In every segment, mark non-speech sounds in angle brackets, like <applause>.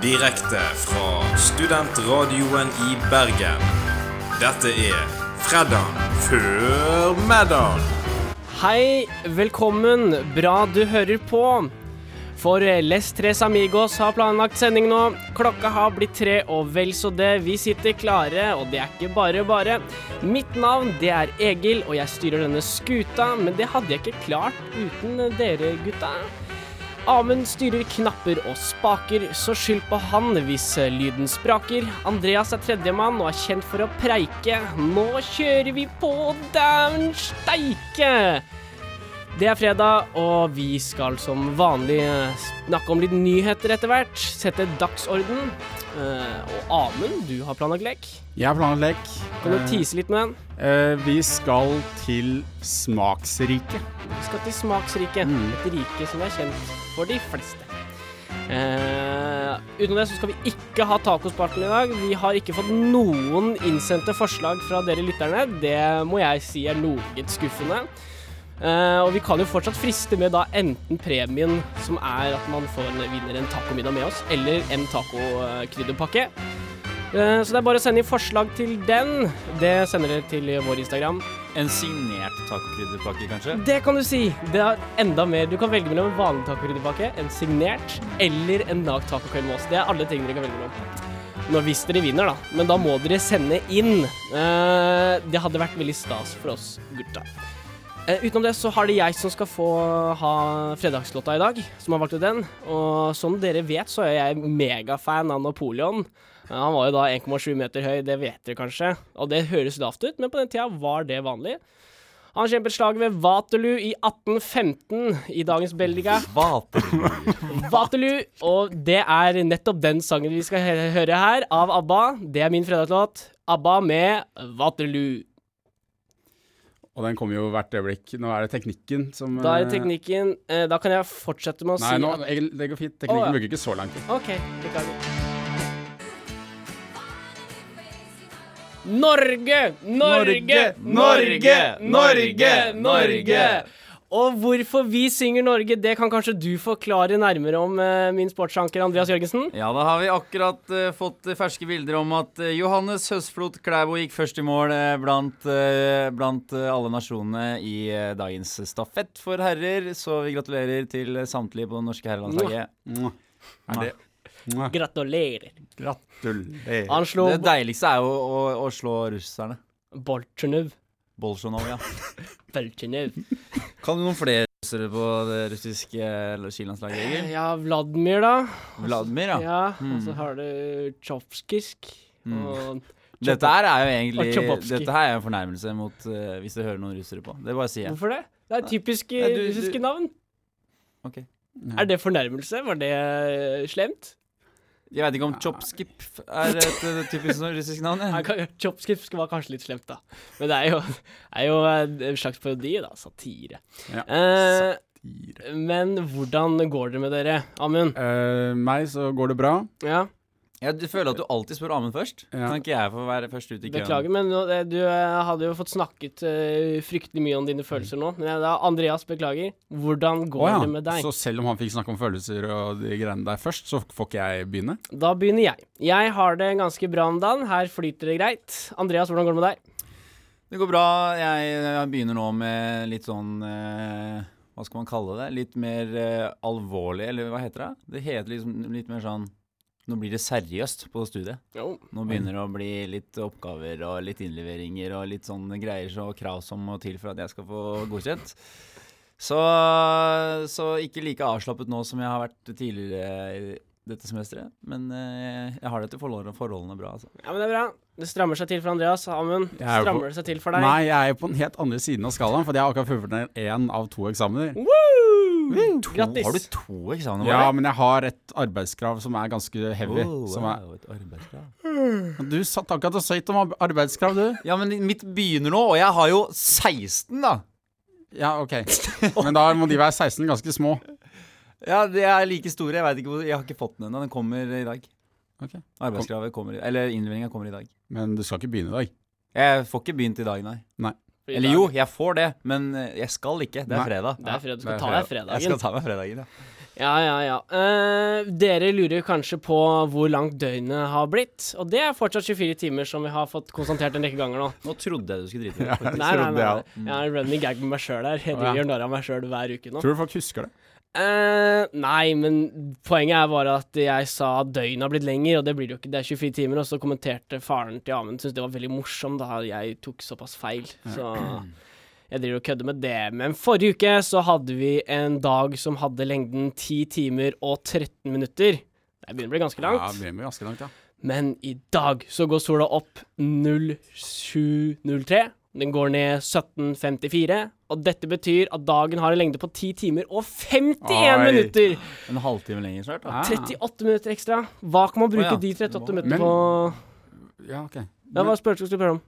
Direkte fra studentradioen i Bergen. Dette er Fredag før middag. Hei, velkommen. Bra du hører på. For Les Tres Amigos har planlagt sending nå. Klokka har blitt tre og vel så det. Vi sitter klare, og det er ikke bare bare. Mitt navn det er Egil, og jeg styrer denne skuta, men det hadde jeg ikke klart uten dere gutta. Amund styrer knapper og spaker, så skyld på han hvis lyden spraker. Andreas er tredjemann og er kjent for å preike. Nå kjører vi på, dæven steike! Det er fredag, og vi skal som vanlig snakke om litt nyheter etter hvert. Sette dagsorden. Eh, og Amund, du har planlagt lek. Jeg har planlagt lek. Kan du tise tease litt med den? Uh, vi skal til Smaksriket. Vi skal til Smaksriket. Mm. Et rike som er kjent for de fleste. Uh, utenom det så skal vi ikke ha tacosparten i dag. Vi har ikke fått noen innsendte forslag fra dere lytterne. Det må jeg si er noe skuffende. Eh, og vi kan jo fortsatt friste med da enten premien, som er at man får en, vinner en tacomiddag med oss, eller en tacokrydderpakke. Uh, så det er bare å sende inn forslag til den. Det sender dere til vår Instagram. En signert tacokrydderpakke, kanskje? Det kan du si. Det er enda mer. Du kan velge mellom en vanlig tacokrydderpakke, en signert eller en lagd tacokveld med oss. Det er alle ting dere kan velge mellom. Nå hvis dere vinner, da. Men da må dere sende inn. Uh, det hadde vært veldig stas for oss gutta. Eh, utenom det så har det jeg som skal få ha fredagslåta i dag, som har valgt ut den. Og som dere vet, så er jeg megafan av Napoleon. Eh, han var jo da 1,7 meter høy, det vet dere kanskje. Og det høres lavt ut, men på den tida var det vanlig. Han kjempet slag ved Waterloo i 1815 i dagens Belgia. <laughs> Waterloo, og det er nettopp den sangen vi skal høre her, av ABBA. Det er min fredagslåt. ABBA med Waterloo. Og den kommer jo hvert øyeblikk. Nå er det teknikken som Da er det teknikken eh, Da kan jeg fortsette med å Nei, si Nei, at det går fint. Teknikken oh, ja. bruker ikke så lang tid. OK, beklager. Norge! Norge! Norge! Norge! Norge! Og hvorfor vi synger Norge, det kan kanskje du forklare nærmere om, eh, min sportsanker Andreas Jørgensen? Ja, da har vi akkurat uh, fått eh, ferske bilder om at Johannes Høsflot Klæbo gikk først i mål eh, blant, blant alle nasjonene i dagens stafett for herrer. Så vi gratulerer til samtlige på det norske herrelandslaget. Mwah. Er det Gratulerer. Gratulerer. Det deiligste er jo å, å slå russerne. Boltsjunov. Bolsjunov, ja. <laughs> Bolsjunov. Kan du noen flere russere på det russiske eh, skilandslaget, Egil? Ja, Vladimir, da. Vladimir, ja. Ja, Mm. og så har du Tsjovskisk. Mm. Og Dette her er jo egentlig Dette her er en fornærmelse mot uh, hvis du hører noen russere på. Det bare sier jeg. Hvorfor det? Det er typiske russiske du- navn. Ok. Er det fornærmelse? Var det eh, slemt? Jeg vet ikke om chopskip er et eh, typisk sånn russisk navn. Ja, jeg. var kanskje litt slemt, da. Men det er jo, er jo en slags parodi, da. Satire. Ja. Eh, men hvordan går det med dere, Amund? Eh, meg så går det bra. Ja, Ja, du føler at du alltid spør Amund først? Ja. Kan ikke jeg få være først ut i køen? beklager, men nå, eh, du eh, hadde jo fått snakket eh, fryktelig mye om dine følelser nå. Men jeg- da, Andreas, beklager. Hvordan går oh, ja. det med deg? Så selv om han fikk snakke om følelser og de greiene der først, så får ikke jeg begynne? Da begynner jeg. Jeg har det ganske bra om dagen. Her flyter det greit. Andreas, hvordan går det med deg? Det går bra. Jeg, jeg begynner nå med litt sånn eh, Hva skal man kalle det? Litt mer eh, alvorlig, eller hva heter det? Det heter liksom litt mer sånn Nå blir det seriøst på studiet. Jo. Nå begynner det å bli litt oppgaver og litt innleveringer og litt sånne greier og krav som må til for at jeg skal få godkjent. Så, så ikke like avslappet nå som jeg har vært tidligere i dette semesteret. Men eh, jeg har det til forholdene, bra, altså. Ja, men det er bra. Det strammer seg til for Andreas. Amund, er på- strammer det seg til for deg? Nei, jeg er på den helt andre siden av skalaen, for jeg har akkurat fullført én av to eksamener. Woo! Grattis. Har du to eksamener? Ja, men jeg har et arbeidskrav som er ganske heavy. Oh, som er, wow, et arbeidskrav. du satt akkurat og søyt om arbeidskrav, du. Ja, men mitt begynner nå, og jeg har jo 16, da. Ja, ok. Men da må de være 16 ganske små. Ja, de er like store. Jeg vet ikke hvor, jeg har ikke fått den ennå. Den kommer i dag. Okay. Arbeidskravet kommer Eller innleveringa kommer i dag. Men du skal ikke begynne i dag. Jeg får ikke begynt i dag, nei. I Eller dag- jo, jeg får det, men eh, jeg skal ikke. Det er fredag. Det er fredag. Du skal ta deg fredagen. Jeg skal ta meg fredagen, ja. Ja, ja, ja. Eh, dere lurer kanskje på hvor langt døgnet har blitt. Og det er fortsatt 24 timer, som vi har fått konstatert en rekke ganger nå. Nå trodde jeg du skulle drite i det. Nei, nei, nei. jeg har en running gag med meg sjøl her. Jeg driver narr av meg sjøl hver uke nå. Tror du folk husker det? Eh, nei, men poenget er bare at jeg sa døgnet har blitt lenger, og det blir det jo ikke. Det er 24 timer, og så kommenterte faren til Amund syntes det var veldig morsomt da jeg tok såpass feil. Så jeg driver og kødder med det. Men forrige uke så hadde vi en dag som hadde lengden 10 timer og 13 minutter. Det begynner å bli ganske langt. Ja, det blir ganske langt, ja. Men i dag så går sola opp 07.03. Den går ned 17.54. Og dette betyr at dagen har en lengde på 10 timer og 51 Oi. minutter. En halvtime lenger snart, da. Ah. 38 minutter ekstra. Hva kan man bruke oh, ja, de 38 det minuttene på? Ja, ok. Ja, hva spurte du om?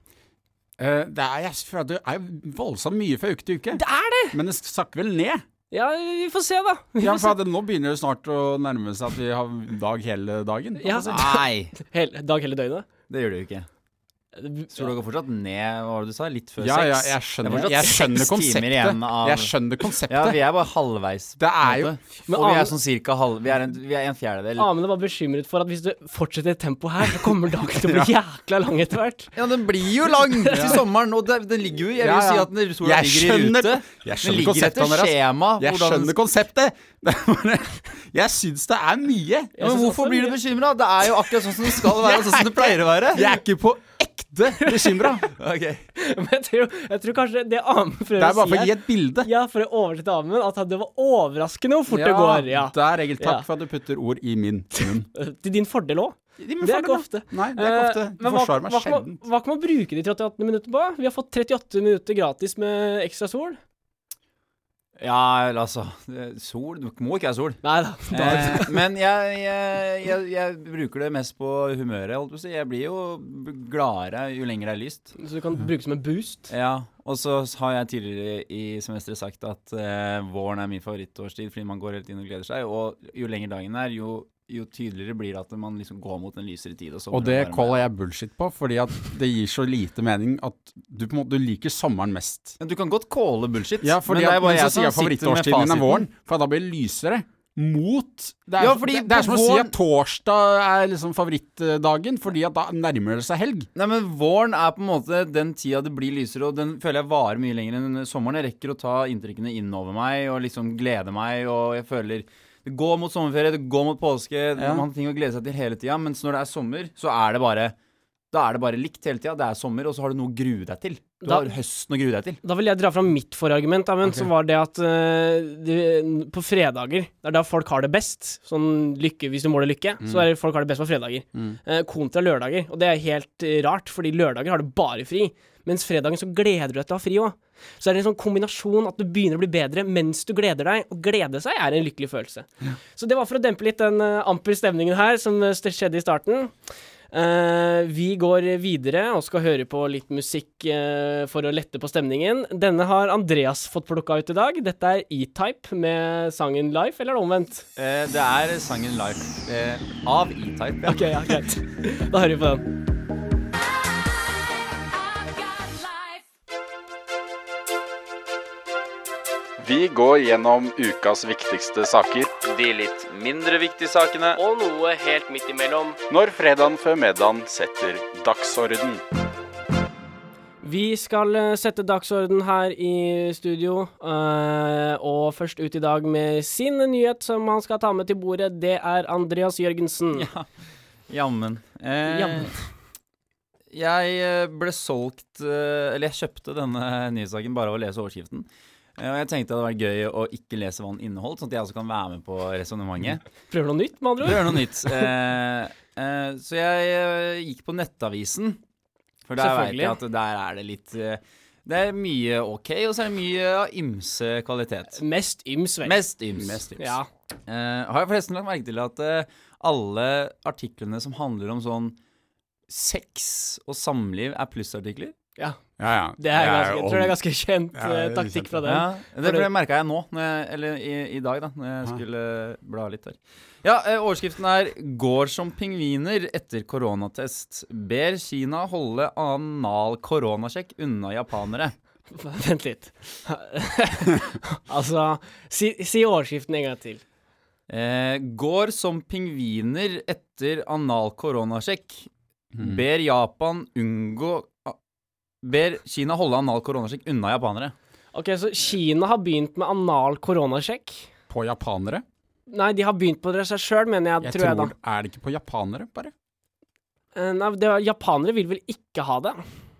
Uh, det er, jeg føler at det er voldsomt mye fra uke til uke. Det er det! Men det sakker vel ned? Ja, vi får se, da. Får Ja, for at nå begynner det snart å nærme seg at vi har dag hele dagen. Ja. Altså, Nei, <laughs> Hel, dag hele døgnet. det gjør det jo ikke. Sola dere fortsatt ned, hva var det du sa? Litt før Ja, ja, jeg er skjønner, jeg skjønner konseptet. av- Jeg skjønner konseptet. Ja, vi er bare halvveis. Det er jo- Men Og vi er sånn cirka halv... Vi er en, vi er en fjerdedel. Amund var bekymret for at hvis du fortsetter i tempo her, så kommer dagen til å bli <laughs> jækla lang etter hvert. Ja, den blir jo lang <laughs> til sommeren, og det, den ligger jo Jeg vil jo si at den, sola ligger ligger i rute. jeg Den skjønner ligger konseptet, etter Andreas. skjema. Jeg hvordan- skjønner konseptet. <laughs> Jeg syns det er mye. Ja, men hvorfor blir du bekymra? Det er jo akkurat sånn som det skal være, og sånn som det pleier å være. Jeg er ikke på ekte bekymra. <laughs> okay. Men jeg tror, jeg tror kanskje det Amund Det er bare for å gi et bilde. Ja, for å oversette Amund, at det var overraskende hvor fort det går. Ja. Der, Egil. Takk Ja. for at du putter ord i min munn. <laughs> Til din fordel òg. Det Det er ikke ofte. Nei, det er ikke ofte. Eh, Du uh, forsvarer meg hva, sjelden. hva kan man bruke de 38 minuttene på? Vi har fått 38 minutter gratis med ekstra sol. Ja, eller altså Sol Det må ikke være sol. Nei da. Eh, men jeg, jeg, jeg, jeg bruker det mest på humøret, holdt på å si. Jeg blir jo gladere jo lenger det er lyst. Så du kan bruke det som en boost. Ja, og så har jeg tidligere i semesteret sagt at eh, våren er min favorittårstid fordi man går hele tiden og gleder seg. Og jo lenger dagen er, jo, jo tydeligere blir det at man liksom går mot en lysere tid. Og, Og det caller jeg bullshit på, fordi at det gir så lite mening at du på en måte du liker sommeren mest. Men du kan godt calle bullshit. Ja, fordi men det er bare så jeg som sier favorittårstiden min er våren, for da blir det lysere. Mot Det er, Ja, fordi det, det er som som å si at torsdag er liksom favorittdagen, fordi at da nærmer det seg helg. Nei, men Våren er på en måte den tida det blir lysere, og den føler jeg varer mye lenger enn sommeren. Jeg rekker å ta inntrykkene innover meg og liksom glede meg, og jeg føler Det går mot sommerferie, det går mot påske, Ja. man har ting å glede seg til hele tida. Mens når det er sommer, så er det bare Da er det bare likt hele tida. Det er sommer, og så har du noe å grue deg til. Du Da- har høsten å grue deg til. Da vil jeg dra fram mitt forargument, da, men okay. så var det at uh, de, på fredager, det er da folk har det best, sånn lykke, hvis du måler lykke, så er det folk har det best på fredager. Eh, kontra lørdager. Og det er helt eh, rart, fordi lørdager har du bare fri. Mens fredagen så gleder du deg til å ha fri òg. Så er det en sånn kombinasjon at du begynner å bli bedre mens du gleder deg. Og glede seg er en lykkelig følelse. Så det var for å dempe litt den uh, amper stemningen her som eh, skjedde i starten. Eh, vi går videre og skal høre på litt musikk uh, for å lette på stemningen. Denne har Andreas fått plukka ut i dag. Dette er E-Type med sangen Life, eller er det omvendt? Uh, det er sangen Life av E-Type. Ja. Ok, ja, greit. <laughs> Da hører vi på den. Vi går gjennom ukas viktigste saker De litt mindre viktige sakene. Og noe helt midt imellom. når fredagen før middagen setter dagsorden. Vi skal eh, sette dagsorden her i studio, eh, og først ut i dag med sin nyhet som han skal ta med til bordet, det er Andreas Jørgensen. <laughs> Jammen. Eh, Jammen. Jeg eh, ble solgt Eller jeg kjøpte denne nyhetssaken bare av å lese overskriften. Eh, Og jeg tenkte det hadde vært gøy å ikke lese hva den inneholdt, sånn at jeg også kan være med på resonnementet. Prøve noe nytt, med andre ord? Prøve noe nytt. Eh, eh, så jeg eh, gikk på Nettavisen, for der veit jeg at der er det litt eh, Det er mye ok, og så er det mye av ymse kvalitet. Mest yms, vel. Mest yms. Mest yms. Ja. Eh, har jeg forresten lagt merke til at alle artiklene som handler om sånn sex og samliv, er plussartikler? Ja. Ja, ja. Det er ganske, jeg tror det er ganske kjent Ja, eh, er taktikk fra dem. Ja, det, For det- merka jeg nå, når jeg, eller i, i dag, da, når jeg Ja. skulle bla litt der. Ja, eh, overskriften er 'Går som pingviner etter koronatest'. Ber Kina holde anal koronasjekk unna japanere. <laughs> Vent litt. <laughs> altså, si, si overskriften en gang til. Eh, går som pingviner etter anal koronasjekk. Ber Japan unngå Ber Kina holde anal koronasjekk unna japanere. Ok, Så Kina har begynt med anal koronasjekk? På japanere? Nei, de har begynt på det seg sjøl, mener jeg, Jeg tror jeg da. Er det ikke på japanere, bare? Eh, Nei, det, japanere vil vel ikke ha det?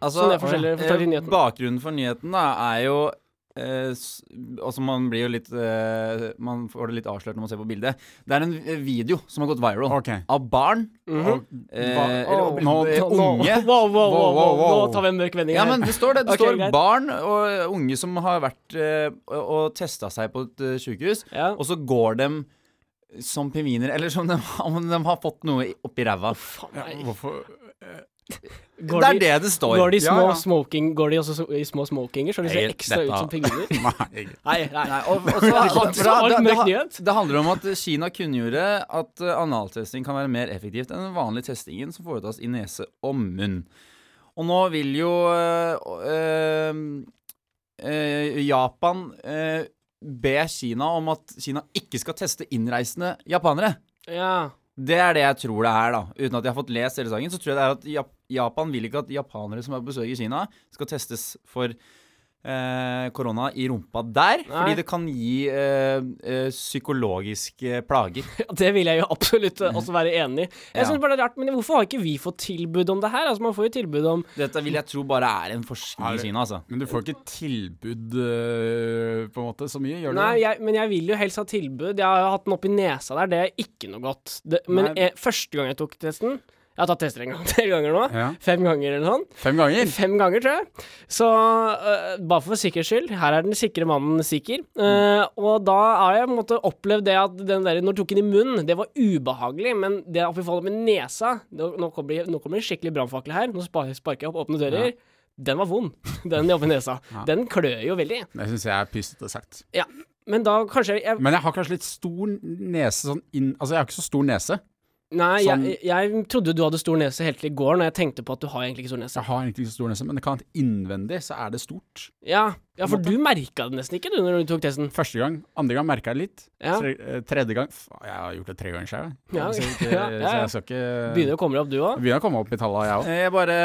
Altså, Sånn er forskjellig- for nyheten. Bakgrunnen for nyheten da er jo eh, Altså Man blir jo litt eh, Man får det litt avslørt når man ser på bildet. Det er en eh, video som har gått viral okay. av barn. Og, Eh, eller nå, unge. Wow, <laughs> wow, wow, wow, Wow, wow, wow. Nå tar vi en mørk vending Ja, men det står det. Det okay, står greit. barn og unge som har vært eh, og, og testa seg på et uh, sykehus, Ja. og så går de som pingviner, eller som de, <laughs> om de har fått noe oppi ræva. Faen, ja, hvorfor Går Det er de- det det står. Går de i små Ja, ja. smoking Går de også så- i små smokinger, så de ser ekstra dette- ut som pingviner? <laughs> Nei. Nei, nei. Og, og så, Det er nyhet. handler om at Kina kunngjorde at eh, analtesting kan være mer effektivt enn den vanlige testingen som foretas i nese og munn. Og nå vil jo øh, øh, Japan øh, be Kina om at Kina ikke skal teste innreisende japanere. Ja. Det er det jeg tror det er, da. Uten at jeg har fått lest hele sangen, så tror jeg det er at Japan vil ikke at japanere som er på besøk i Kina, skal testes for korona i rumpa der. Nei. Fordi det kan gi eh, eh, psykologiske plager. <laughs> Det vil jeg jo absolutt eh, også være enig i. Jeg Ja. synes bare det er rart, men Hvorfor har ikke vi fått tilbud om det her? Altså Man får jo tilbud om Dette vil jeg tro bare er en forskning i Kina, altså. Men du får ikke tilbud øh, på en måte så mye, gjør du Nei, jeg, men jeg vil jo helst ha tilbud. Jeg har hatt den oppi nesa der, det er ikke noe godt. Det, men jeg, første gang jeg tok testen Jeg har tatt tester en gang, <laughs> tre ganger nå. Ja. Fem ganger eller sånn. Fem ganger? Fem ganger, tror jeg. Så uh, bare for sikkerhets skyld, her er den sikre mannen sikker. Eh, og da har jeg på en måte opplevd det at den der, når du tok den i munnen, det var ubehagelig, men det å få det med nesa Nå, nå kommer, nå kommer det skikkelig brannfakkel her. Nå sparker jeg opp åpne dører. Den var vond, <laughs> den oppi nesa. Den klør jo veldig. Det syns jeg er pysete sagt. Ja. Men da kanskje jeg, Men jeg har kanskje litt stor nese sånn inn Altså, jeg har ikke så stor nese. Nei, som, jeg, jeg trodde du hadde stor nese helt til i går, når jeg tenkte på at du har egentlig ikke stor nese. Jeg har egentlig ikke så stor nese, men det kan at innvendig så er det stort. Ja, ja for du merka det nesten ikke, du, når du tok testen. Første gang. Andre gang merka jeg litt. Ja. Tre, eh, tredje gang Faen, Jeg har gjort det tre ganger sjøl. Ja, så, <laughs> ikke- ja, så jeg skal ikke Begynner å komme deg opp, du òg. Begynner å komme opp i tallene, jeg òg. Eh, Jeg bare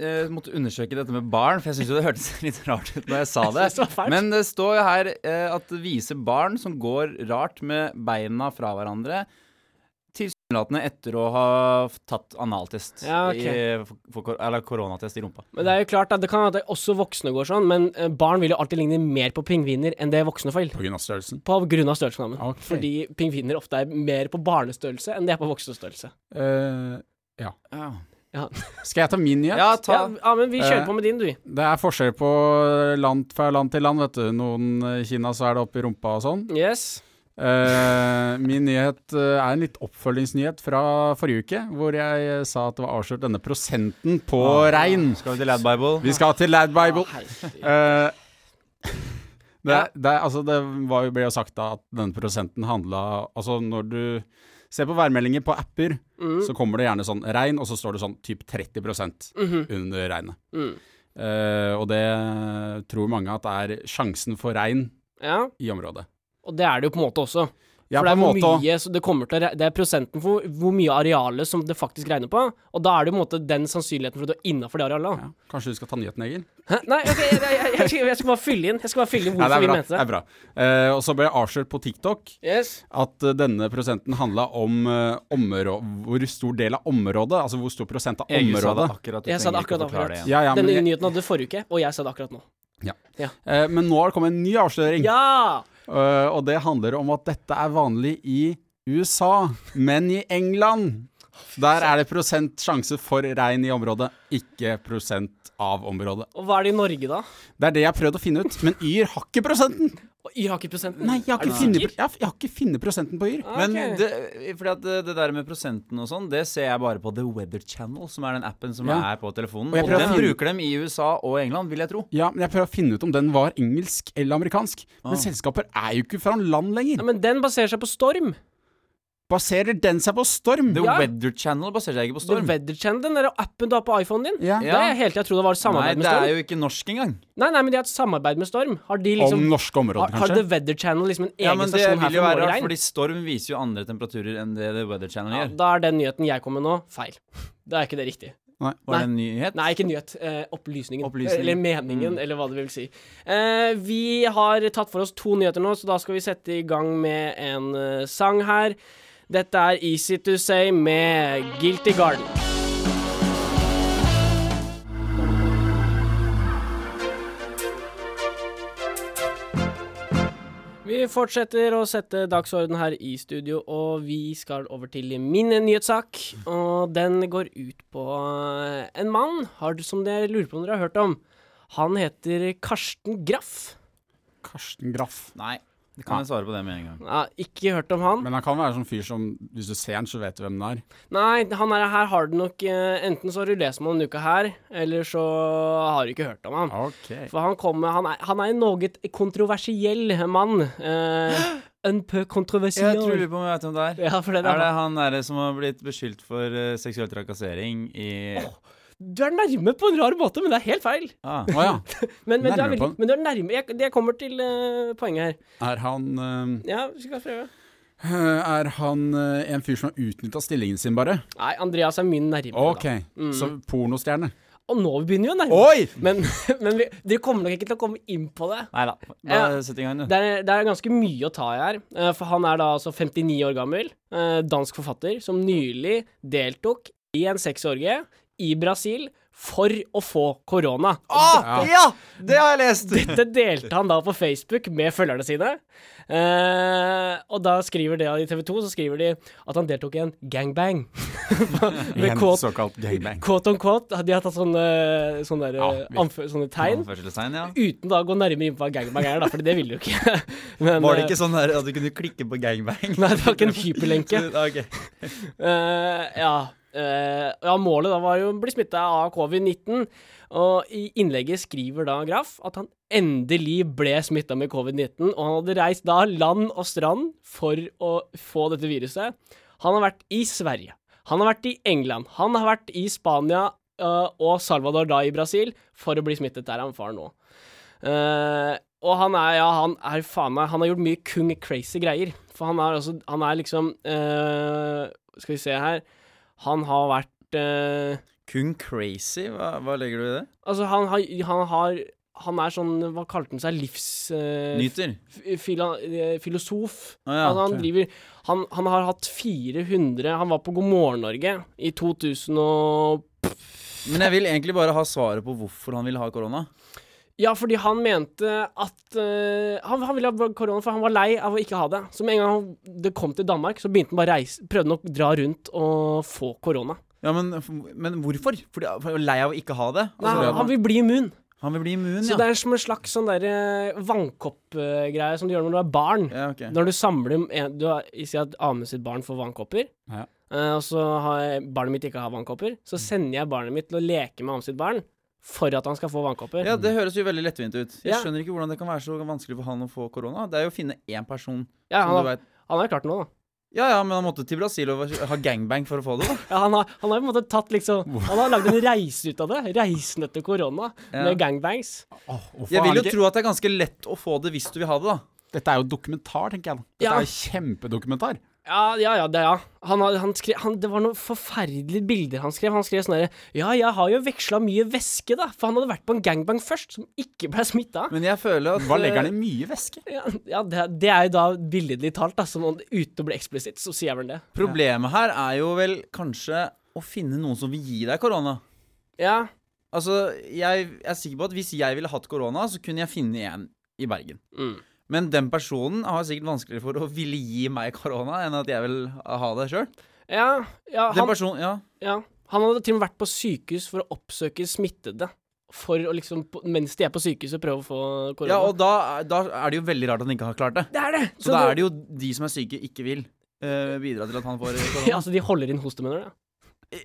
jeg måtte undersøke dette med barn, for jeg syns jo det hørtes <laughs> litt rart ut når jeg sa <laughs> det. Det. Men det står jo her eh, at det viser barn som går rart med beina fra hverandre, tilsynelatende etter å ha tatt analtest. Ja, okay. i, for, for, eller koronatest i rumpa. Men det er jo klart at det kan hende at også voksne går sånn, men eh, barn vil jo alltid ligne mer på pingviner enn det voksne får. På grunn av størrelsen. På grunn av størrelsen. okay. Fordi pingviner ofte er mer på barnestørrelse enn de er på voksenstørrelse. Uh, Ja. skal jeg ta min nyhet? Ja, ta Ja, ja, men vi kjører Eh, på med din, du. Det er forskjell på land fra land til land, vet du. Noen i Kina så er det oppi rumpa og sånn. Yes. Eh, min nyhet uh, er en litt oppfølgingsnyhet fra forrige uke, hvor jeg uh, sa at det var avslørt denne prosenten på rein. Skal vi til Lad Bible? Vi skal til Lad Bible. Eh, det, det, altså det var ble jo sagt da at denne prosenten handla Altså når du ser på værmeldinger på apper, Mm. så kommer det gjerne sånn regn, og så står det sånn typ 30 Mhm. under regnet. Mm. Eh, og det tror mange at er sjansen for regn Ja, i området. Og det er det jo på en måte også. Ja, for det er hvor måte mye så det til Det er prosenten for hvor mye arealet som det faktisk regner på. Og da er det jo på en måte den sannsynligheten for at du er innafor det arealet. Ja, kanskje du skal ta nyheten, Egil? Hæ? Nei, okay, jeg, jeg, jeg, jeg, skal, jeg skal bare fylle inn Jeg skal bare fylle inn hvorfor Nei, vi mente Det det. er bra. Uh, og så ble jeg avslørt på TikTok Yes. at uh, denne prosenten handla om uh, områ- hvor stor del av området, altså hvor stor prosent av jeg sa det området. akkurat. Jeg sa det akkurat, akkurat. det. Ja, ja, Denne jeg, nyheten hadde du forrige uke, og jeg sa det akkurat nå. eh, men nå har det kommet en ny avsløring, Ja! Eh, og det handler om at dette er vanlig i USA, men i England der er det prosent sjanse for regn i området, ikke prosent av området. Og hva er det i Norge, da? Det er det jeg har prøvd å finne ut, men Yr har ikke prosenten! Og Yr har ikke prosenten? Nei, jeg har ikke, funnet, jeg har, jeg har ikke funnet prosenten på Yr. Okay. Men det, fordi at det, det der med prosenten og sånn, det ser jeg bare på The Weather Channel, som er den appen som Ja. er på telefonen. Og jeg Og, den finne- bruker dem i USA og England, vil jeg tro. Ja, men jeg prøver å finne ut om den var engelsk eller amerikansk. Men Ah. selskaper er jo ikke fra land lenger. Nei, men den baserer seg på storm. Baserer den seg på storm? The Ja. Weather Channel baserer seg ikke på storm. The. Weather Channel, den der appen du har på iPhonen din. Ja. Det er helt til jeg trodde det var samarbeid Nei, med storm. Nei, det er jo ikke norsk engang. Nei, nei, men de har et samarbeid med Storm. Har de liksom Om norske har, kanskje? har The? Weather Channel liksom en egen Ja, men det stasjon her vil jo være rart, fordi storm viser jo andre temperaturer enn det The Weather Channel Ja, gjør. da er den nyheten jeg kom med nå, feil. <laughs> Da er ikke det riktig. Nei. Var det en nyhet? Nei, ikke nyhet. Eh, opplysningen. opplysningen. Eller meningen, eller hva det vil si. Eh, vi har tatt for oss to nyheter nå, så da skal vi sette i gang med en eh, sang her. Dette er Easy to Say med Guilty Garden. Vi fortsetter å sette dagsorden her i studio, og vi skal over til min nyhetssak. Og den går ut på eh, en mann som dere lurer på om dere har hørt om. Han heter Karsten Graff. Karsten Graff. Nei. Det kan jeg svare på det med en gang. Ja, ikke hørt om han. Men han kan være sånn fyr som Hvis du ser han, så vet du hvem det er. Nei, han er her har du nok eh, Enten så har du lest om han denne uka her, eller så har du ikke hørt om han. Ok. For han kommer Han han er en noe kontroversiell mann. Eh, <gasps> un peu kontroversiell. Jeg tror du på om jeg vet hvem det er. Ja, for det Er er det han derre som har blitt beskyldt for eh, seksuell trakassering i Du er nærme på en rar måte, men det er helt feil. ah. Å ja. <laughs> Men, men, du, er men du er nærme. Jeg, jeg kommer til uh, poenget her. Er han uh, Ja, vi skal prøve. Er han eh, en fyr som har utnytta stillingen sin, bare? Nei, Andreas er mye nærmere. Ok, Mm. så pornostjerne. Og nå begynner vi å nærme oss. Men, <laughs> men vi, dere kommer nok ikke til å komme inn på det. Nei da. Sett i gang, du. Det er, det er ganske mye å ta i her. eh, For han er da altså 59 år gammel, eh, dansk forfatter, som nylig deltok i en sexorgie i Brasil for å få korona. Ah, ja! Det har jeg lest! <laughs> Dette delte han da på Facebook med følgerne sine. Eh, og da skriver det i TV 2 så skriver de at han deltok i en gangbang. <laughs> med En quote, såkalt gangbang. quote on quote. De har tatt sånne, sånne, der, Ja, eh, vi- anfø- sånne tegn. Ja. Uten da å gå nærmere inn på hva gangbang er, da, for det ville du ikke. <laughs> Men, Var det eh, ikke sånn der at du kunne klikke på gangbang? Nei, det var ikke en hyperlenke. Ah, ok. Eh, ja. Eh, ja, målet da var jo å bli smitta av covid-19. Og i innlegget skriver da Graff at han endelig ble smitta med covid-19, og han hadde reist da land og strand for å få dette viruset. Han har vært i Sverige, han har vært i England, han har vært i Spania uh, og Salvador da i Brasil for å bli smittet der han far nå. Uh, og han er, ja, han er faen meg Han har gjort mye kung crazy greier. For han er altså Han er liksom Skal vi se her Han har vært eh, Kun crazy? Hva, hva legger du i det? Altså, han har, han har Han er sånn Hva kalte han seg? Livs... eh, Nyter? fila, eh, filosof. Ah, ja. altså, han driver han, han har hatt 400 Han var på God morgen Norge i 2000 og Men jeg vil egentlig bare ha svaret på hvorfor han ville ha korona. Ja, fordi han mente at uh, han, han ville ha korona, for han var lei av å ikke ha det. Så med en gang han- det kom til Danmark, så begynte han bare reise Prøvde han å dra rundt og få korona. Ja, Men, men hvorfor? Fordi han er lei av å ikke ha det? Nei, Altså, han, han vil bli immun. han vil bli immun, Så ja. det er som en slags sånn der vannkoppgreie som du gjør når du er barn. ja okay. Når du samler en, Du har Si at Ane sitt barn får vannkopper, Ja. uh, og så har barnet mitt ikke har vannkopper. Så sender jeg barnet mitt til å leke med Ane sitt barn for at han skal få vannkopper. Ja, Det høres jo veldig lettvint ut. Jeg Ja. skjønner ikke hvordan det kan være så vanskelig for han å få korona. Det er jo å finne én person Ja, som han, du veit han har klart det nå, da. Ja ja, men han måtte til Brasil og ha gangbang for å få det, da. Ja, han har, han har på en måte tatt liksom Han har lagd en reise ut av det. Reisen etter korona. Ja. Med gangbangs. Oh, Jeg vil jo ikke- tro at det er ganske lett å få det hvis du vil ha det, da. Dette er jo dokumentar, tenker jeg. Dette Ja. er jo kjempedokumentar. Ja, ja, ja, det, ja. Han, han skrev, han, det var noen forferdelige bilder han skrev. Han skrev sånn herre Ja, jeg har jo veksla mye væske, da. For han hadde vært på en gangbang først, som ikke ble smitta. Men jeg føler at Hva legger han eh, i mye væske? Ja, ja det, det er jo da billedlig talt, da. Som uten å bli eksplisitt, så sier jeg vel det. Problemet her er jo vel kanskje å finne noen som vil gi deg korona. Ja. Altså, jeg er sikker på at hvis jeg ville hatt korona, så kunne jeg finne en i Bergen. Mm. Men den personen har sikkert vanskeligere for å ville gi meg korona enn at jeg vil ha det sjøl. Ja, ja, han, ja. ja. Han hadde til og med vært på sykehus for å oppsøke smittede. For å liksom, mens de er på sykehuset, prøve å få korona. ja og da, da er det jo veldig rart at han ikke har klart det. det er det! Så, da er det jo de som er syke, ikke vil uh, bidra til at han får <laughs> korona. Ja, altså, de holder inn hoste, mener du?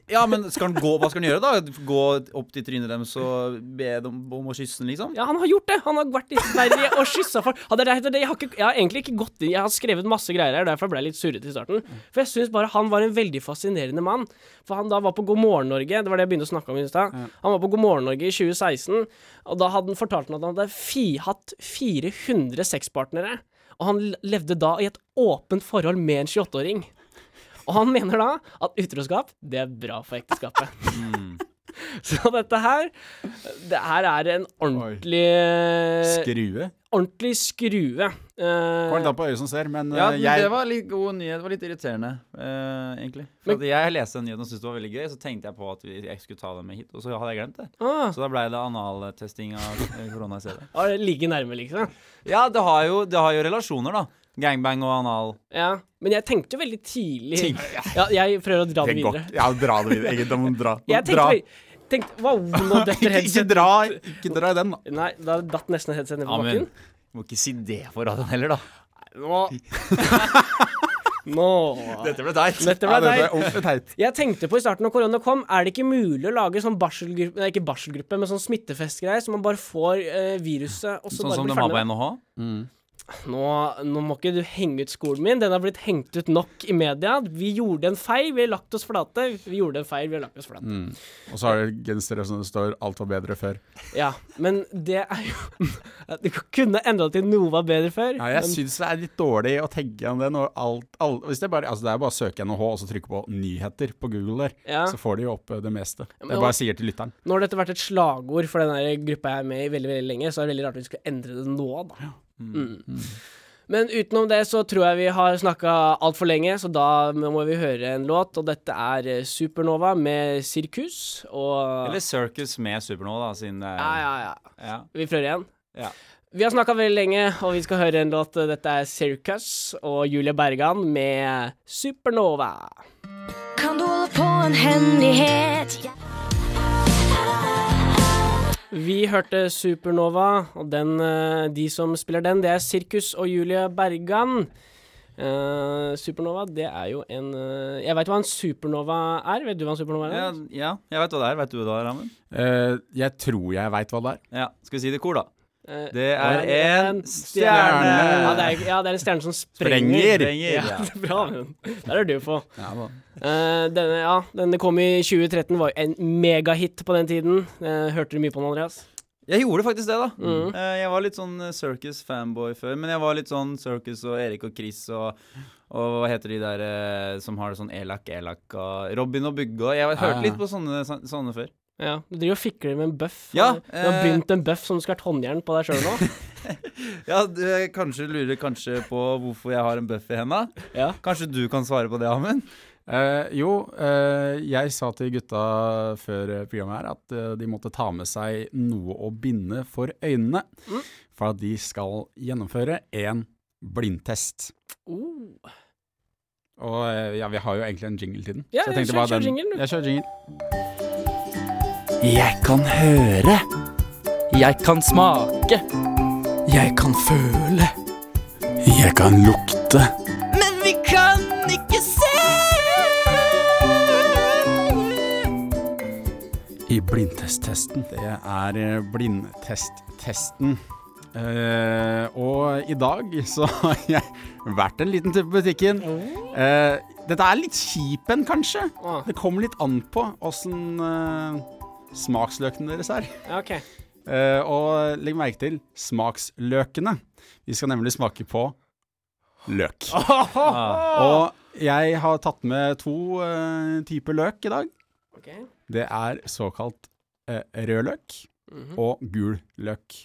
Ja, men skal han gå, hva skal han gjøre, da? Gå opp til trynet deres og be dem om å kysse den, liksom? Ja, han har gjort det! Han har vært i Sverige og kyssa folk. Ja, det det, jeg, jeg har egentlig ikke gått inn Jeg har skrevet masse greier her, derfor ble jeg litt surrete i starten. For jeg syns bare han var en veldig fascinerende mann. For han da var på God morgen Norge, det var det jeg begynte å snakke om i stad. Han var på God morgen Norge i 2016, og da hadde han fortalt meg at han hadde fi, hatt 400 sexpartnere. Og han levde da i et åpent forhold med en 28-åring. Og han mener da at utroskap, det er bra for ekteskapet. <laughs> Så dette her Det her er en ordentlig Skrue. Ordentlig skrue. Eh, Kommer litt an på øyet som ser, men Ja, eh, men jeg det var litt god nyhet. Det var litt irriterende, uh, egentlig. For Men- at jeg leste den nyheten og syntes det var veldig gøy, så tenkte jeg på at vi, jeg skulle ta den med hit, og så hadde jeg glemt det. ah, Så da blei det analtesting av korona i stedet. ah, ligger nærme, liksom. Ja, det har, jo, det har jo relasjoner, da. Gangbang og anal. Ja. Men jeg tenkte jo veldig tidlig Ja, jeg prøver å dra det videre. Ja, dra det videre. Egentlig, må du dra. Jeg tenkte, dra. Tenkte Wow, nå <laughs> detter Ikke, ikke, dra, ikke dra i den, da. Nei, da datt nesten headset ned på bakken. du må ikke si det for radioen heller, da. Nå <laughs> Nå Dette ble teit. Dette ble teit. Jeg tenkte på i starten når korona kom, er det ikke mulig å lage sånn barselgruppe Nei, ikke barselgruppe, men sånn smittefestgreier, så man bare får eh, viruset, og så Sånn bare som de har på NHH? det? Nå, nå må ikke du henge ut skolen min. Den har blitt hengt ut nok i media. Vi gjorde en feil, vi har lagt oss flate. Vi gjorde en feil, vi har lagt oss flate. Og så har du gensere som det står 'alt var bedre før'. Ja, men det er jo <laughs> Du kunne endra til noe var bedre før. Ja, jeg men, syns det er litt dårlig å tenke om det når alt, alt det bare Altså, det er bare å søke NHH og så trykke på 'nyheter' på Google der, Ja. så får de jo opp eh, det meste. Det Jeg hva- bare sier til lytteren. nå har dette vært et slagord for den gruppa jeg er med i veldig veldig lenge, så er det veldig rart at vi skulle endre det nå, da. Mm. Men utenom det så tror jeg vi har snakka altfor lenge, så da må vi høre en låt. Og dette er eh, Supernova med Sirkus og Eller Circus med Supernova, da, siden det er Ja, ja, ja. ja. Vi prøver igjen. Ja. Vi har snakka veldig lenge, og vi skal høre en låt. Dette er Circus og Julie Bergan med Supernova. Kan du holde på en hemmelighet? Vi hørte Supernova, og den, eh, de som spiller den, det er Sirkus og Julie Bergan. Uh, supernova, det er jo en uh, Jeg veit hva en supernova er. Vet du hva en supernova er? Ja, ja, jeg vet hva det er. Vet du hva det er, Amund? Uh, jeg tror jeg veit hva det er. Ja. Skal vi si det i kor, da? Det er en stjerne. Ja, det er, ja, det er en stjerne som sprenger. Sprenger. Ja. <laughs> bra, men. Der er du på. Ja, da. Eh, denne, ja, denne kom i 2013, var en megahit på den tiden. Uh, hørte du mye på den, Andreas? Jeg gjorde faktisk det, da. Mm. Uh, jeg var litt sånn Circus-fanboy før, men jeg var litt sånn Circus og Erik og Chris og, og hva heter de der som har det sånn Elak, Elak og Robin og Bugge og Jeg hørte ja. litt på sånne, sånne før. Ja, Du driver og fikler med en bøff. Ja, du har begynt en bøff som du skal ha håndjern på deg sjøl nå. <laughs> Ja, du kanskje lurer kanskje på hvorfor jeg har en bøff i henda? Ja. Kanskje du kan svare på det, Amund? Eh, jo, uh, jeg sa til gutta før programmet her at uh, de måtte ta med seg noe å binde for øynene. Mm. For at de skal gjennomføre en blindtest. Uh. Og ja, vi har jo egentlig en jingle til den. Ja, så jeg kjør- kjør den- jingle. Jeg kjører jingle. Jeg kan høre. Jeg kan smake. Jeg kan føle. Jeg kan lukte. I blindtesttesten. Det er eh, blindtesttesten. Uh, og i dag så <laughs> har jeg vært en liten tur på butikken. Uh, dette er litt kjip en, kanskje. Ah, Det kommer litt an på åssen uh, smaksløkene deres er. Okay. ok. Eh, og legg merke til smaksløkene. Vi skal nemlig smake på løk. Ah. <laughs> Og jeg har tatt med to typer løk i dag. Ok. Det er såkalt eh, rød løk Mhm. og gul løk.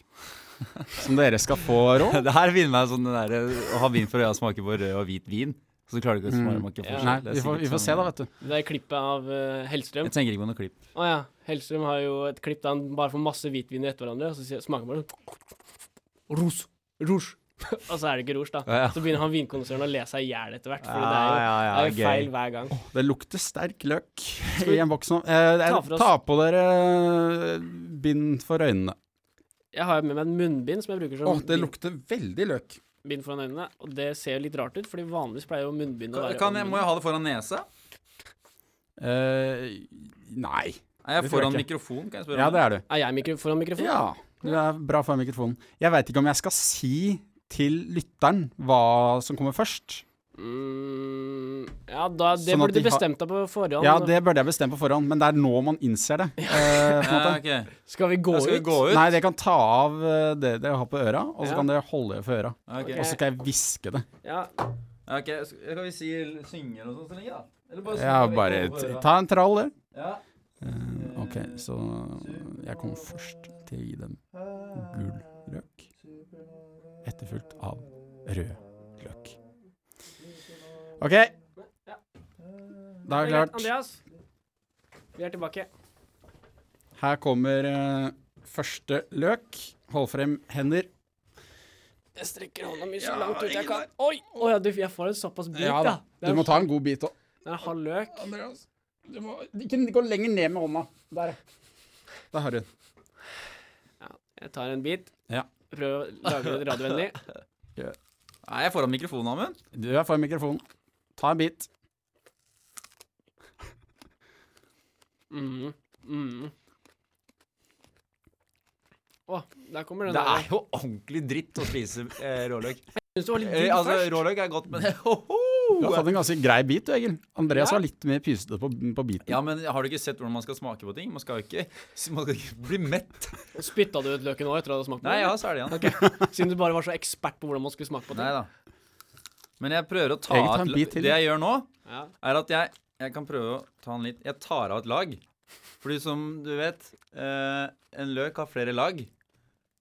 <laughs> Som dere skal få rå. <laughs> Det her vinner meg sånn det derre å ha vin for øya smaker på rød og hvit vin. Så du klarer ikke å Mm. smake Ja. forskjell. Nei, er vi får, vi får se, sånn- da, vet du. Det er klippet av uh, Hellstrøm. Jeg tenker ikke på noe klipp. Å ja. Hellstrøm har jo et klipp der han bare får masse hvitvin etter hverandre, og så smaker han bare Ros. Rouge. <laughs> og så er det ikke rouge, da. Ja, ja. Så begynner han vinkonsernet å le seg i hjel etter hvert, for Ja, det er jo, ja, ja, det er jo feil hver gang. Det lukter sterk løk i en boks nå. Eh, ta ta, ta på dere eh, bind for øynene. Jeg har med meg en munnbind som jeg bruker som oh, det bind- lukter veldig løk. bind foran øynene, og det ser jo litt rart ut, fordi vanligvis pleier jo munnbind å være Kan jeg, må jeg ha det foran nesa? Uh, nei. Er jeg foran mikrofon? Kan jeg spørre Ja, det er du. Er jeg mikro foran mikrofon? Ja, du er bra foran mikrofonen. Jeg veit ikke om jeg skal si til lytteren hva som kommer først. Mm, ja, da, det Sånn burde du de bestemt deg på forhånd. Ja, det burde jeg bestemt på forhånd, men det er nå man innser det. Eh, Ja, <laughs> okay. Skal vi gå ja, skal vi ut? gå ut? Nei, dere kan ta av eh, det dere har på øra, og så Ja. kan dere holde det for øra. Okay. Og så skal jeg hviske det. Ja. Ja, ok, Skal kan vi si synge eller noe sånt så lenge, da? Eller bare Ja, bare ta en trall, det. Ja. Uh, OK, så jeg kommer først til å gi dem gul løk, etterfulgt av rød løk. OK. Da er det klart. Andreas, vi er tilbake. Her kommer uh, første løk. Hold frem hender. Jeg strekker hånda mi så langt ut jeg kan. Oi! Oh, ja, du, jeg får en såpass bit, Ja ja. da. Du må ta en god bit òg. det er en halv løk. Andreas, du må ikke gå lenger ned med hånda. Der. Der har du den. Jeg tar en bit. Ja. Prøv å lage det radiovennlig. Er jeg foran mikrofonen, Amund? Du er foran mikrofonen. Ta en bit. Mm. Mm. Å, der kommer den Det der. er jo ordentlig dritt å spise eh, råløk. Jeg synes det var litt Eh, digg altså, først? råløk er godt, men! <laughs> Du har tatt en ganske grei bit, du, Egil. Andreas Ja. var litt mer pysete på, på biten. Ja, men har du ikke sett hvordan man skal smake på ting? Man skal jo ikke, <laughs> man skal ikke bli mett. Spytta du ut løken nå etter at du hadde smakt på Nei, ja, så er det igjen. Siden du bare var så ekspert på hvordan man skulle smake på ting. Nei da. Men jeg prøver å ta av et bit til. Det jeg gjør nå, Ja. er at jeg, jeg kan prøve å ta den litt Jeg tar av et lag. Fordi som du vet, eh, en løk har flere lag.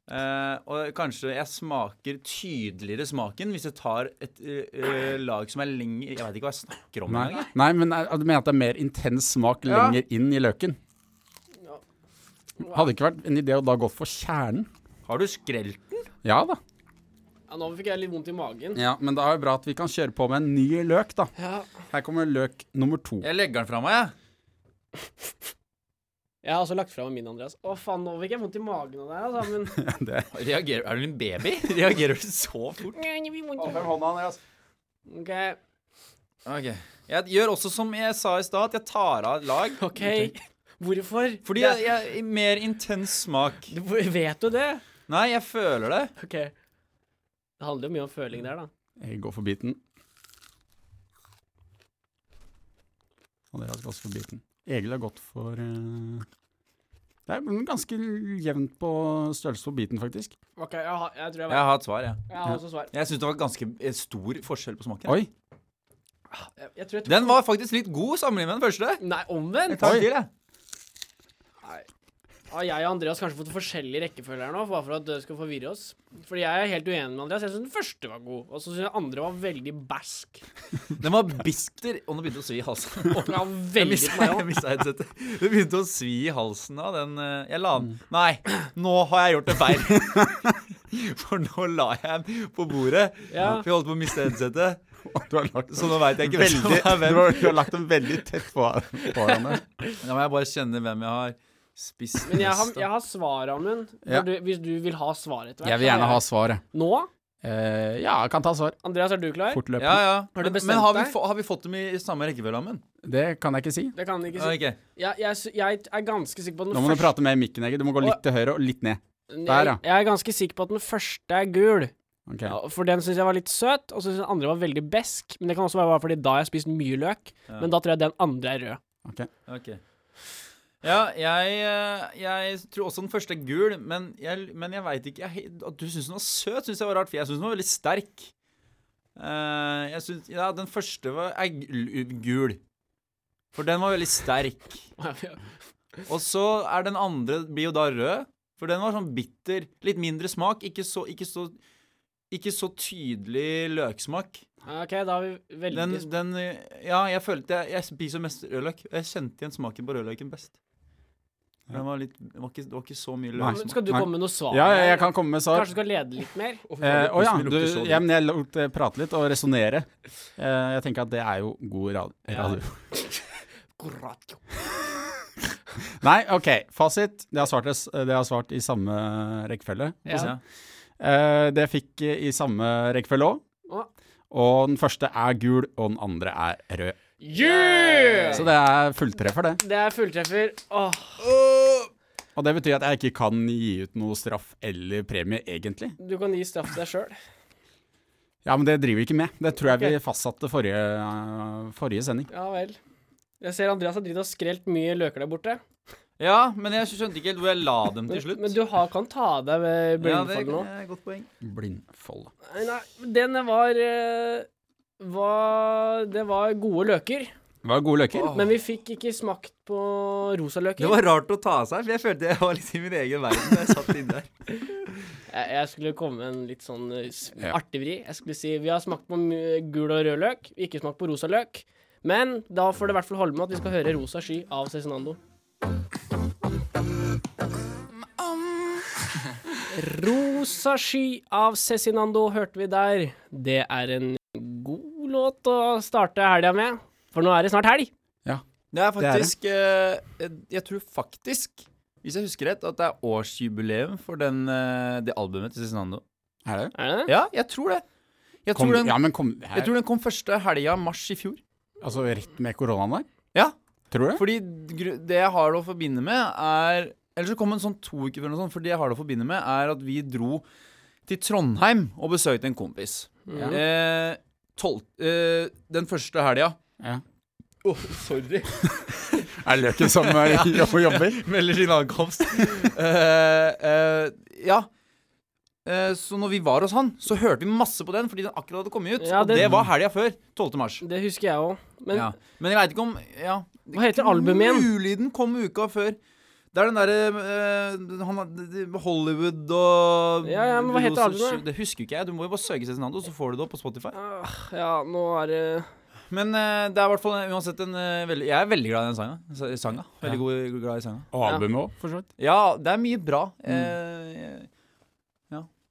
Eh, og kanskje jeg smaker tydeligere smaken hvis jeg tar et uh, uh, lag som er lenger Jeg veit ikke hva jeg snakker om Nei, engang. Nei men er- du mener at det er mer intens smak Ja. lenger inn i løken? Ja. Hadde ikke vært en idé å da gå for kjernen? Har du skrelt den? Ja da. Ja, nå fikk jeg litt vondt i magen. Ja, Men da er det bra at vi kan kjøre på med en ny løk, da. Ja. Her kommer løk nummer to. Jeg legger den fra meg, jeg. <laughs> Jeg har også lagt fra meg min, Andreas. Å, faen, nå fikk jeg vondt i magen av deg, altså. Men <laughs> Det. <laughs> Reagerer, er du en baby? <laughs> Reagerer du så fort? Åpne hånda, Andreas. OK. Ok. Jeg gjør også som jeg sa i stad, at jeg tar av et lag. OK. Hvorfor? Fordi jeg, jeg Mer intens smak. Du, vet du det? Nei, jeg føler det. OK. Det handler jo mye om føling der, da. Jeg går for biten. Andreas går også for biten. Egil har gått for eh, Det er ganske jevnt på størrelse på biten, faktisk. OK, jeg, har, jeg tror jeg Jeg har et svar, ja. Jeg har også svar. Jeg syns det var ganske eh, stor forskjell på smaken. Oi! Jeg, jeg tror jeg tok Den var faktisk litt god sammenlignet med den første. Nei, omvendt. Jeg tar Oi. en til, jeg. Har jeg og Andreas kanskje fått forskjellig rekkefølge her nå, bare for at det skal forvirre oss? Fordi jeg er helt uenig med Andreas. Jeg syns den første var god, og så syns jeg den andre var veldig bæsk. <laughs> Den var bister. Og nå begynte å svi i halsen. <laughs> Ja, veldig var Jeg veldig mista headsetet. Det begynte å svi i halsen av den eh, Jeg la den Nei, nå har jeg gjort det feil. <laughs> For nå la jeg den på bordet. Ja. For jeg holdt på å miste headsetet. Du har lagt, Så nå veit jeg ikke hvem som veldig, er du har, du har lagt den veldig tett på, på hverandre. Da må jeg bare kjenne hvem jeg har spist Men jeg har, jeg har svar, Amund. Ja. Hvis du vil ha svar etter hvert. Jeg vil gjerne ha svaret. Nå? Uh, ja, jeg kan ta svar. Andreas, er du klar? Fortløpende. Ja, ja. Har du Men, bestemt men har, vi deg? få, har vi fått dem i samme rekkefølge, Amund? Det kan jeg ikke si. Det kan jeg ikke si. Okay. Jeg, jeg, jeg er ganske sikker på at den Nå må du første prate med mikken, Egge. Du må gå litt til høyre og litt ned. Der, ja. Jeg er ganske sikker på at den første er gul. Okay. Ja, for den syns jeg var litt søt, og så syns den andre var veldig besk. Men det kan også være fordi da har jeg spist mye løk. Ja. Men da tror jeg den andre er rød. ok. Ok. Ja, jeg, eh, jeg tror også den første er gul, men jeg, men jeg veit ikke jeg, At du syns den var søt, syns jeg var rart, for jeg syns den var veldig sterk. Uh, jeg synes, Ja, den første var, er gul-. For den var veldig sterk. <laughs> Og så er den andre blir jo da rød, for den var sånn bitter. Litt mindre smak, ikke så, ikke så, ikke så tydelig løksmak. OK, da har vi veldig Den, den Ja, jeg følte jeg, jeg spiser mest rødløk. Jeg kjente igjen smaken på rødløken best. Den var litt Det var ikke, det var ikke så mye løs. Skal du Nei. komme med noe svar? Ja, ja, jeg kan komme med svar. Kanskje du skal lede litt mer? Eh, oh, ja, du, ja, men jeg lot prate litt og resonnere. Eh, jeg tenker at det er jo god radio. Ja. radio. <laughs> <laughs> Nei, OK. Fasit. Det har svart, det har svart i samme rekkefølge. Ja. Ja. Eh, det fikk i samme rekkefølge òg. Og den første er gul, og den andre er rød. Yeah! Så det er fulltreffer, det. Det er fulltreffer. Åh, Og det betyr at jeg ikke kan gi ut noe straff eller premie, egentlig. du kan gi straff til deg sjøl. Ja, men det driver vi ikke med. Det tror jeg okay. vi fastsatte forrige, øh, forrige sending. Ja vel. Jeg ser Andreas har dritt og skrelt mye løker der borte. Ja, men jeg skjønte ikke helt hvor jeg la dem til slutt. men du har, kan ta av deg nå ja, det er et godt poeng. Blindfold. Nei, nei, den var, eh, var Det var gode løker. Det var gode løker. Men vi fikk ikke smakt på rosaløker. Det var rart å ta av seg, for jeg følte jeg var litt i min egen verden da jeg satt inne der. <laughs> Jeg, jeg skulle komme med en litt sånn eh, artig vri. Jeg skulle si vi har smakt på gul og rød løk, ikke smakt på rosa løk. Men da får det i hvert fall holde med at vi skal høre Rosa sky av Cezinando. Rosa sky av Cezinando hørte vi der. Det er en god låt å starte helga med, for nå er det snart helg. Det er Det er det. faktisk eh, jeg- Jeg tror faktisk, hvis jeg husker rett, at det er årsjubileum for den, eh, det albumet til Cezinando. Er det? Er det? Ja, jeg tror det. Jeg Kom, tror den, ja, men kom jeg tror den kom første helga mars i fjor. Altså rett med koronaen der? Ja, Tror du? fordi det jeg har det å forbinde med, er Eller så kom en sånn to uker før, eller noe sånt, for det jeg har det å forbinde med, er at vi dro til Trondheim og besøkte en kompis. Ja. Eh, tolv, eh, den første helga Ja. Åh, sorry. <laughs> Er løken som <laughs> ja. jo- jobber? Melder sin ankomst. Uh, <laughs> uh, ja. Uh, så når vi var hos han, så hørte vi masse på den fordi den akkurat hadde kommet ut. Ja, og det- det var helga før. 12. mars. Det husker jeg òg. Men ja. Men jeg veit ikke om ja, hva heter albumet igjen? Ulyden kom uka før. Det er den derre eh, han har- det- det- Hollywood og Ja, ja, men hva heter albumet? Det husker ikke jeg. Du må jo bare søke Cezinando, så får du det opp på Spotify. Ah, Ja, nå er det Men uh, det er i hvert fall uansett en uh, veldig Jeg er veldig glad i den sangen. sangen. sanga. Veldig god, glad i sangen. Og albumet òg, for så vidt. Ja, det er mye bra. Mm.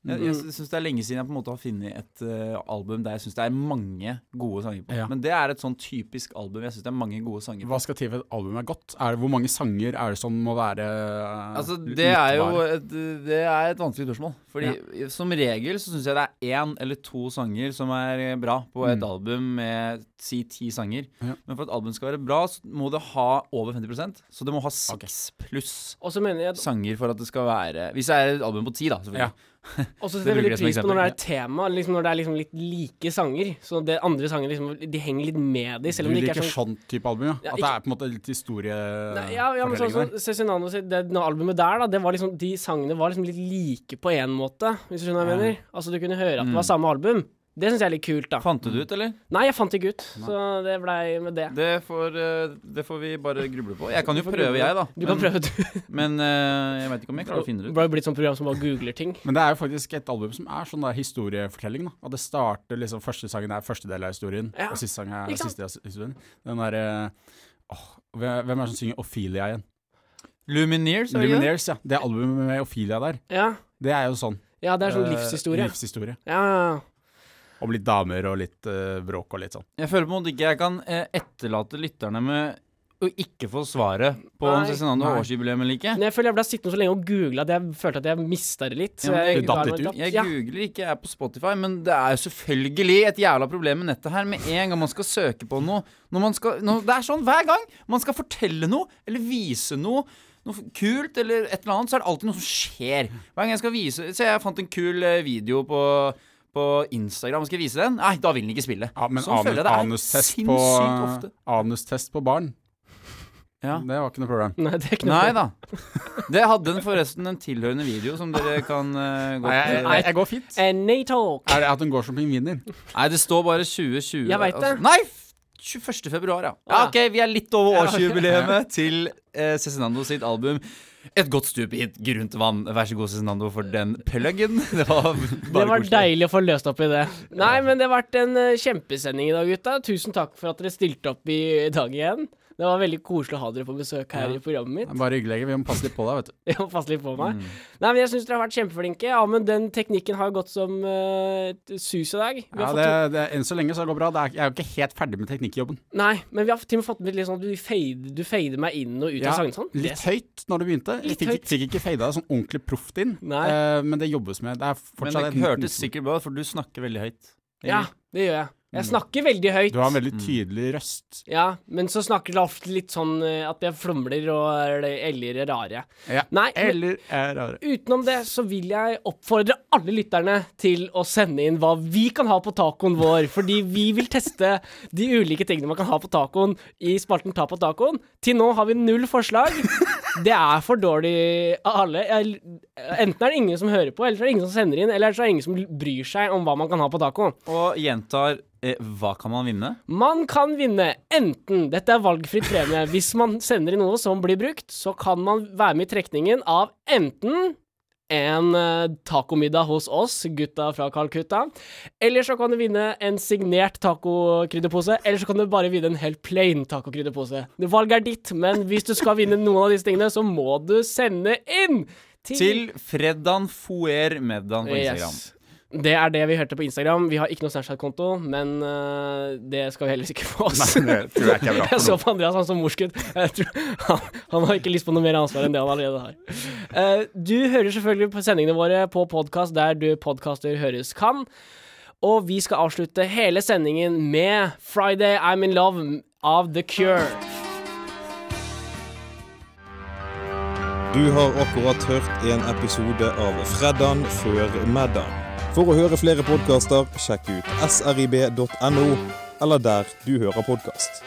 Eh, ja. Jeg, jeg syns det er lenge siden jeg på en måte har funnet et uh, album der jeg syns det er mange gode sanger på. Ja. Men det er et sånn typisk album jeg syns det er mange gode sanger på. Hva skal til for at albumet er godt? Er det, hvor mange sanger er det som må være øh, Altså, det er jo et, det er et vanskelig spørsmål. Fordi som regel så syns jeg det er én eller to sanger som er bra på et Mm. album med si ti sanger. Ja. Men for at album skal være bra, så må det ha over 50% Så det må ha seks pluss mener jeg sanger for at det skal være Hvis det er et album på ti, da. selvfølgelig. <laughs> Og så Det setter jeg veldig pris på når det er et tema, liksom når det er liksom litt like sanger. Så det andre sanger liksom, de henger litt med de, selv om Du det ikke er sånn sånn type album, ja? Ja, At det er på en måte litt historie... Nei, ja, ja, men sånn som som Cezinando sitt albumet der, da, det var liksom De sangene var liksom litt like på én måte, hvis du skjønner hva jeg mener. Altså du kunne høre at det Mm. var samme album. Det syns jeg er litt kult, da. Fant du det ut, eller? Nei, jeg fant ikke ut, så det blei med det. Det får, eh, det får vi bare gruble på. Jeg kan jo prøve, jeg, da. Du kan prøve, du. <laughs> men eh, jeg vet ikke om jeg klarer å finne det Det ut. ble jo blitt sånn program som bare googler ting. Men det er jo faktisk et album som er sånn der historiefortelling. da At det starter liksom Første sangen er første del av historien, Ja, og siste sang er siste del av historien. Den derre åh, hvem er det som synger Ophelia igjen? Lumineers, er det? Lumineers, ja. Det albumet med Ophelia der, Ja, det er jo sånn. ja det er sånn eh, livshistorie. livshistorie. Ja, ja, ja. Om litt damer og litt uh, bråk og litt sånn. Jeg føler på en måte ikke jeg kan eh, etterlate lytterne med å ikke få svaret på om Nei. Cezinando har årsjubileum eller ikke. Men jeg føler jeg ble sittende så lenge og googla at jeg følte at jeg mista det litt. Så Ja, jeg du datt litt ut. Jeg Ja. googler ikke, jeg er på Spotify, men det er jo selvfølgelig et jævla problem med nettet her. Med en gang man skal søke på noe når man skal, når, Det er sånn hver gang man skal fortelle noe eller vise noe. Noe kult eller et eller annet, så er det alltid noe som skjer. Hver gang jeg skal vise Se, jeg fant en kul eh, video på på Instagram, skal vise den? Nei, da vil den ikke spille. Ja, men sånn anus, føler jeg det er anustest på, ofte. anustest på barn, Ja. det var ikke noe problem. Nei, det er ikke noe Nei da. Det hadde den forresten en tilhørende video som dere kan uh, godt Nei, jeg, jeg, jeg går fint. Eh, Er det at hun går som pingviner? Nei, det står bare 2020. Jeg vet det. Altså, nei! F- 21. februar, ja. ja. Ok, vi er litt over årsjubileet <laughs> til eh, Cezinando sitt album. Et godt stup i et grunt vann. Vær så god, Cezinando, for den pluggen. <laughs> Det var bare Det var deilig å få løst opp i det. Nei, men det har vært en eh, kjempesending i dag, gutta. Tusen takk for at dere stilte opp i dag igjen. Det var veldig koselig å ha dere på besøk her Ja. i programmet mitt. Bare hyggelig. Vi må passe litt på deg, vet du. Vi må passe litt på meg. Mm. Nei, men jeg syns dere har vært kjempeflinke. Ja, men den teknikken har gått som uh, sus i dag. Vi Ja, har det, fått det, enn så lenge så går det bra. Det er, jeg er jo ikke helt ferdig med teknikkjobben. Nei, men vi har til og med fått med litt sånn at du fader, du fader meg inn og ut Ja, av sangene sånn. Litt høyt når du begynte. Jeg Litt fikk, høyt. fikk ikke fada sånn ordentlig proft inn, Nei. eh, men det jobbes med. Det er Men det et- hørtes sikkert bra ut, for du snakker veldig høyt. Ja, det gjør jeg. Jeg snakker veldig høyt. Du har en veldig tydelig røst. Ja, men så snakker det ofte litt sånn eh, at jeg flumler og er eller rare. Ja. Nei, Eller er rare. utenom det så vil jeg oppfordre alle lytterne til å sende inn hva vi kan ha på tacoen vår. Fordi vi vil teste de ulike tingene man kan ha på tacoen i spalten Ta på tacoen. Til nå har vi null forslag. Det er for dårlig av alle. Enten er det ingen som hører på, eller så er det ingen som sender inn, eller så er det ingen som bryr seg om hva man kan ha på taco. Og gjentar eh, hva kan man vinne? Man kan vinne enten Dette er valgfri premie. Hvis man sender inn noe som blir brukt, så kan man være med i trekningen av enten en uh, tacomiddag hos oss, gutta fra Calcutta. Eller så kan du vinne en signert tacokrydderpose. Eller så kan du bare vinne en helt plain tacokrydderpose. Valget er ditt, men hvis du skal vinne noen av disse tingene, så må du sende inn til, Til Freddan Foer Meddan på Instagram. Yes. Det er det vi hørte på Instagram. Vi har ikke noe Snapchat-konto, men uh, det skal vi heller ikke få oss. Nei, det tror jeg ikke er bra <laughs> Jeg så på Andreas, han så morsk ut. Han, han har ikke lyst på noe mer ansvar enn det han allerede har. Uh, du hører selvfølgelig på sendingene våre på podkast der du podkaster høres kan. Og vi skal avslutte hele sendingen med 'Friday I'm in Love' av The Cure. Du har akkurat hørt en episode av Freddan før Meddan. For å høre flere podkaster, sjekk ut srib.no, eller der du hører podkast.